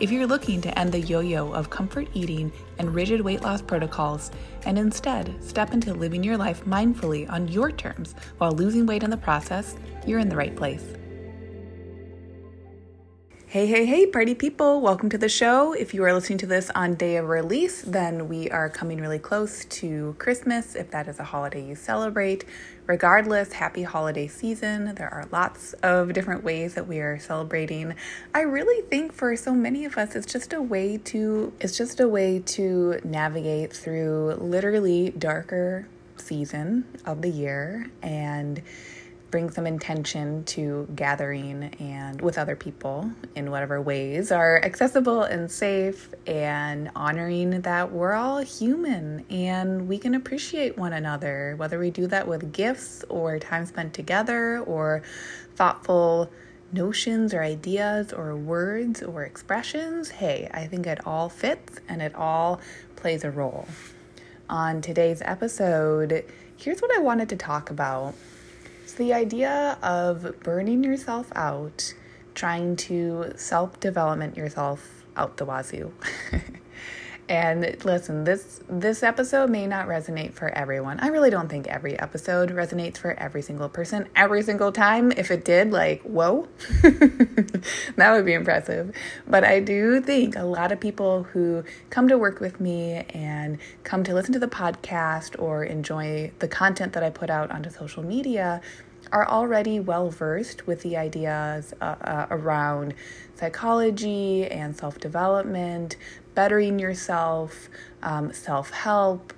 If you're looking to end the yo yo of comfort eating and rigid weight loss protocols and instead step into living your life mindfully on your terms while losing weight in the process, you're in the right place. Hey, hey, hey, party people, welcome to the show. If you are listening to this on day of release, then we are coming really close to Christmas, if that is a holiday you celebrate. Regardless, happy holiday season. There are lots of different ways that we are celebrating. I really think for so many of us, it's just a way to it's just a way to navigate through literally darker season of the year and bring some intention to gathering and with other people in whatever ways are accessible and safe and honoring that we're all human and we can appreciate one another whether we do that with gifts or time spent together or thoughtful notions or ideas or words or expressions. Hey i think it all fits and it all plays a role. On today's episode here's what i wanted to talk about the idea of burning yourself out, trying to self development yourself out the wazoo. and listen, this this episode may not resonate for everyone. I really don't think every episode resonates for every single person every single time. If it did, like, whoa. that would be impressive. But I do think a lot of people who come to work with me and come to listen to the podcast or enjoy the content that I put out onto social media are already well versed with the ideas uh, uh, around psychology and self development, bettering yourself, um, self help.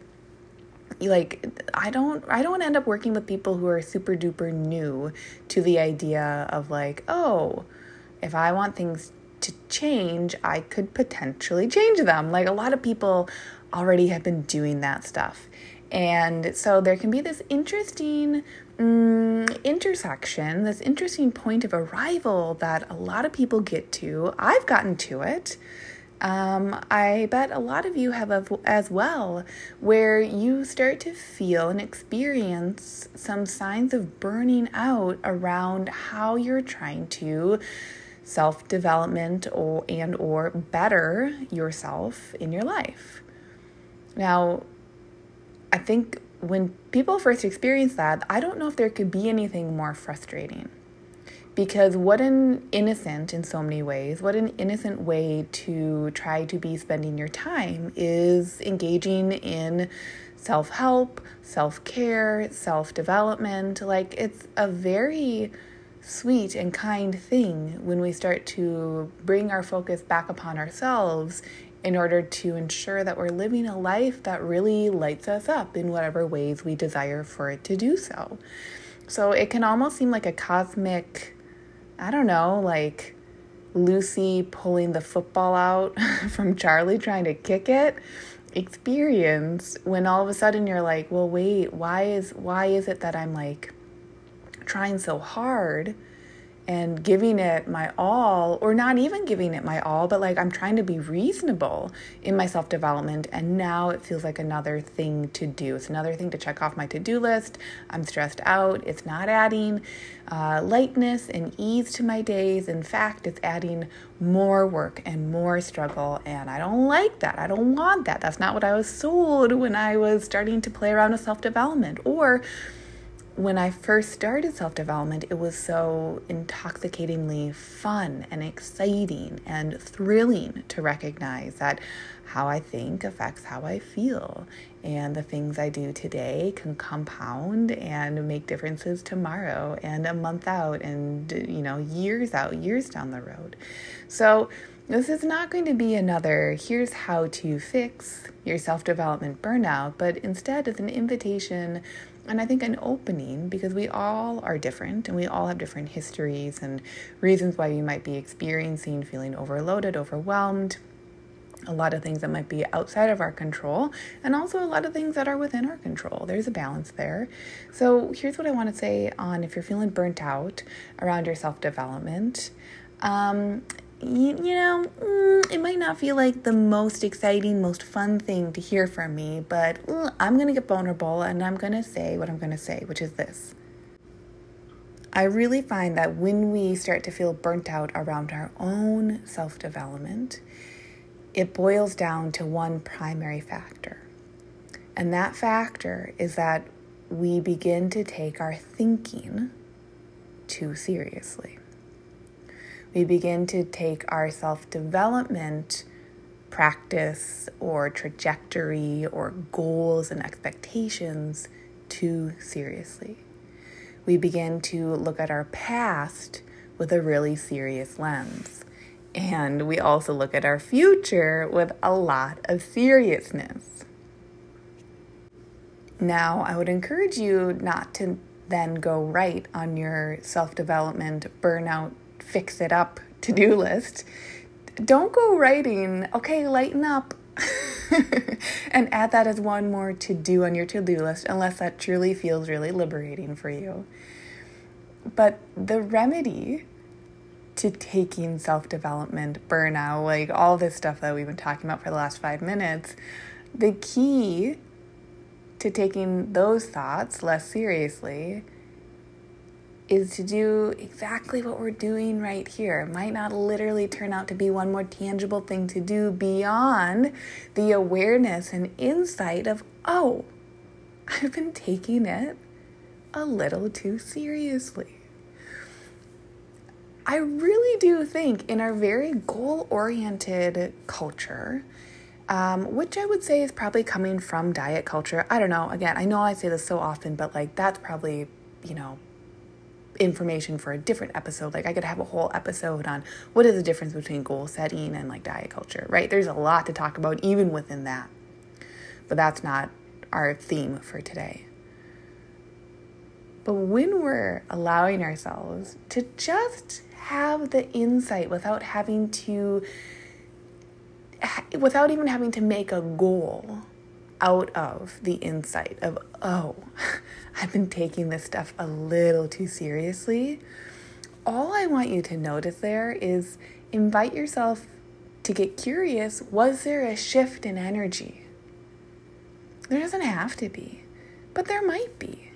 Like I don't I don't end up working with people who are super duper new to the idea of like, oh, if I want things to change, I could potentially change them. Like a lot of people already have been doing that stuff. And so there can be this interesting mm, intersection, this interesting point of arrival that a lot of people get to. I've gotten to it. Um, I bet a lot of you have as well, where you start to feel and experience some signs of burning out around how you're trying to self-development or and or better yourself in your life. Now, I think when people first experience that, I don't know if there could be anything more frustrating. Because what an innocent, in so many ways, what an innocent way to try to be spending your time is engaging in self help, self care, self development. Like, it's a very sweet and kind thing when we start to bring our focus back upon ourselves in order to ensure that we're living a life that really lights us up in whatever ways we desire for it to do so. So it can almost seem like a cosmic, I don't know, like Lucy pulling the football out from Charlie trying to kick it experience when all of a sudden you're like, well wait, why is why is it that I'm like trying so hard? And giving it my all, or not even giving it my all, but like I'm trying to be reasonable in my self development. And now it feels like another thing to do. It's another thing to check off my to do list. I'm stressed out. It's not adding uh, lightness and ease to my days. In fact, it's adding more work and more struggle. And I don't like that. I don't want that. That's not what I was sold when I was starting to play around with self development. Or, when I first started self development, it was so intoxicatingly fun and exciting and thrilling to recognize that how I think affects how I feel. And the things I do today can compound and make differences tomorrow and a month out and, you know, years out, years down the road. So, this is not going to be another here's how to fix your self development burnout, but instead it's an invitation and I think an opening because we all are different and we all have different histories and reasons why you might be experiencing feeling overloaded, overwhelmed, a lot of things that might be outside of our control, and also a lot of things that are within our control. There's a balance there. So, here's what I want to say on if you're feeling burnt out around your self development. Um, you, you know, mm, it might not feel like the most exciting, most fun thing to hear from me, but mm, I'm going to get vulnerable and I'm going to say what I'm going to say, which is this. I really find that when we start to feel burnt out around our own self development, it boils down to one primary factor. And that factor is that we begin to take our thinking too seriously. We begin to take our self development practice or trajectory or goals and expectations too seriously. We begin to look at our past with a really serious lens. And we also look at our future with a lot of seriousness. Now, I would encourage you not to then go right on your self development, burnout, fix it up to do list. Don't go writing, okay, lighten up, and add that as one more to do on your to do list, unless that truly feels really liberating for you. But the remedy to taking self development, burnout, like all this stuff that we've been talking about for the last five minutes, the key to taking those thoughts less seriously is to do exactly what we're doing right here. It might not literally turn out to be one more tangible thing to do beyond the awareness and insight of, oh, I've been taking it a little too seriously. I really do think in our very goal oriented culture, um, which I would say is probably coming from diet culture. I don't know. Again, I know I say this so often, but like that's probably, you know, information for a different episode. Like I could have a whole episode on what is the difference between goal setting and like diet culture, right? There's a lot to talk about even within that. But that's not our theme for today. But when we're allowing ourselves to just have the insight without having to without even having to make a goal out of the insight of oh i've been taking this stuff a little too seriously. All i want you to notice there is invite yourself to get curious was there a shift in energy? There doesn't have to be but there might be.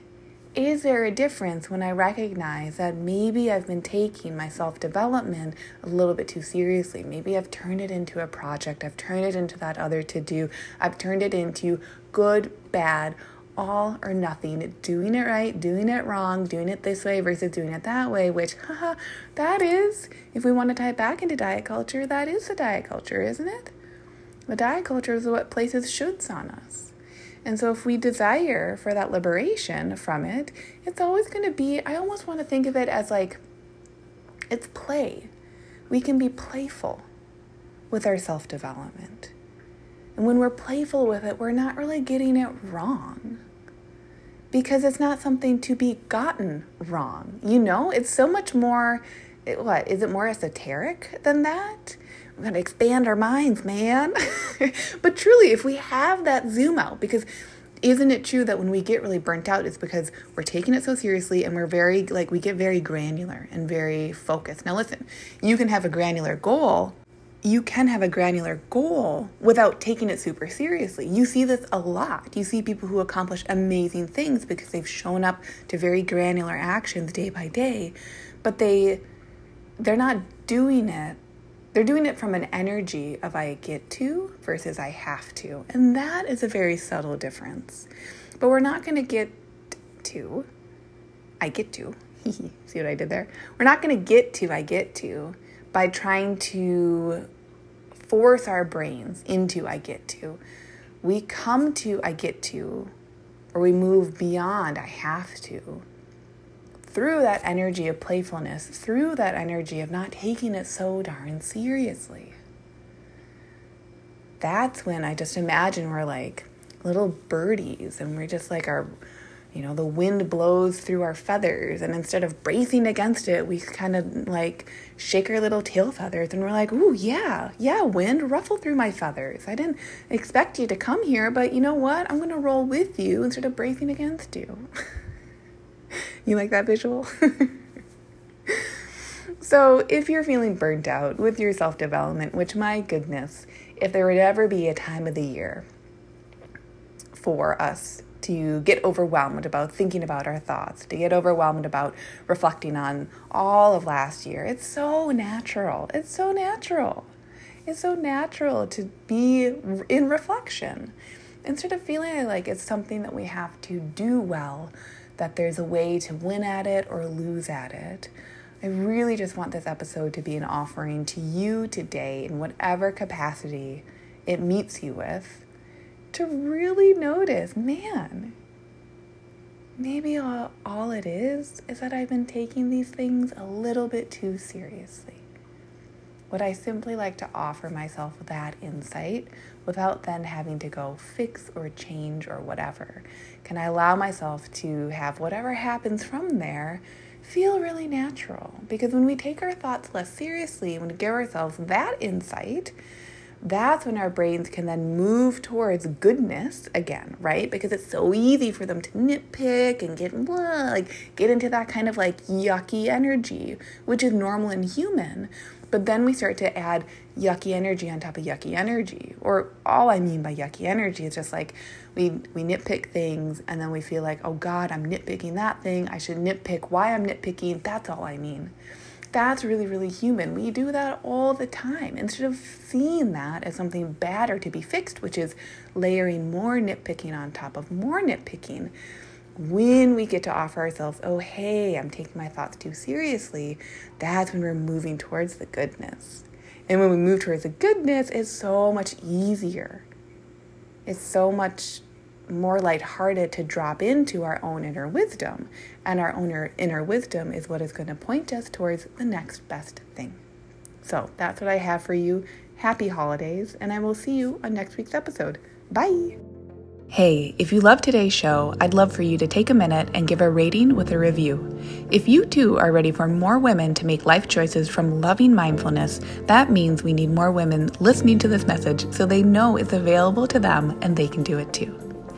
Is there a difference when I recognize that maybe I've been taking my self development a little bit too seriously? Maybe I've turned it into a project, I've turned it into that other to do, I've turned it into good, bad, all or nothing, doing it right, doing it wrong, doing it this way versus doing it that way, which, haha, that is, if we want to tie it back into diet culture, that is the diet culture, isn't it? The diet culture is what places shoulds on us. And so, if we desire for that liberation from it, it's always going to be, I almost want to think of it as like it's play. We can be playful with our self development. And when we're playful with it, we're not really getting it wrong because it's not something to be gotten wrong. You know, it's so much more, what, is it more esoteric than that? We're going to expand our minds, man. but truly, if we have that zoom out, because isn't it true that when we get really burnt out, it's because we're taking it so seriously and we're very, like, we get very granular and very focused. Now, listen, you can have a granular goal. You can have a granular goal without taking it super seriously. You see this a lot. You see people who accomplish amazing things because they've shown up to very granular actions day by day, but they they're not doing it they're doing it from an energy of I get to versus I have to. And that is a very subtle difference. But we're not going to get to, I get to. See what I did there? We're not going to get to, I get to by trying to force our brains into I get to. We come to I get to, or we move beyond I have to through that energy of playfulness, through that energy of not taking it so darn seriously. That's when I just imagine we're like little birdies and we're just like our, you know, the wind blows through our feathers, and instead of bracing against it, we kind of like shake our little tail feathers, and we're like, ooh, yeah, yeah, wind, ruffle through my feathers. I didn't expect you to come here, but you know what? I'm gonna roll with you instead of bracing against you. you like that visual? so, if you're feeling burnt out with your self development, which my goodness, if there would ever be a time of the year for us to get overwhelmed about thinking about our thoughts, to get overwhelmed about reflecting on all of last year. It's so natural. It's so natural. It's so natural to be in reflection instead of feeling like it's something that we have to do well, that there's a way to win at it or lose at it. I really just want this episode to be an offering to you today in whatever capacity it meets you with to really notice man, maybe all, all it is is that I've been taking these things a little bit too seriously. Would I simply like to offer myself that insight without then having to go fix or change or whatever? Can I allow myself to have whatever happens from there feel really natural? Because when we take our thoughts less seriously, when we give ourselves that insight, that's when our brains can then move towards goodness again, right? Because it's so easy for them to nitpick and get like get into that kind of like yucky energy, which is normal in human. But then we start to add yucky energy on top of yucky energy. Or all I mean by yucky energy is just like we we nitpick things and then we feel like, "Oh god, I'm nitpicking that thing. I should nitpick why I'm nitpicking." That's all I mean that's really, really human. We do that all the time. Instead of seeing that as something bad or to be fixed, which is layering more nitpicking on top of more nitpicking, when we get to offer ourselves, oh, hey, I'm taking my thoughts too seriously, that's when we're moving towards the goodness. And when we move towards the goodness, it's so much easier. It's so much more lighthearted to drop into our own inner wisdom. And our own inner wisdom is what is going to point us towards the next best thing. So that's what I have for you. Happy holidays, and I will see you on next week's episode. Bye. Hey, if you love today's show, I'd love for you to take a minute and give a rating with a review. If you too are ready for more women to make life choices from loving mindfulness, that means we need more women listening to this message so they know it's available to them and they can do it too.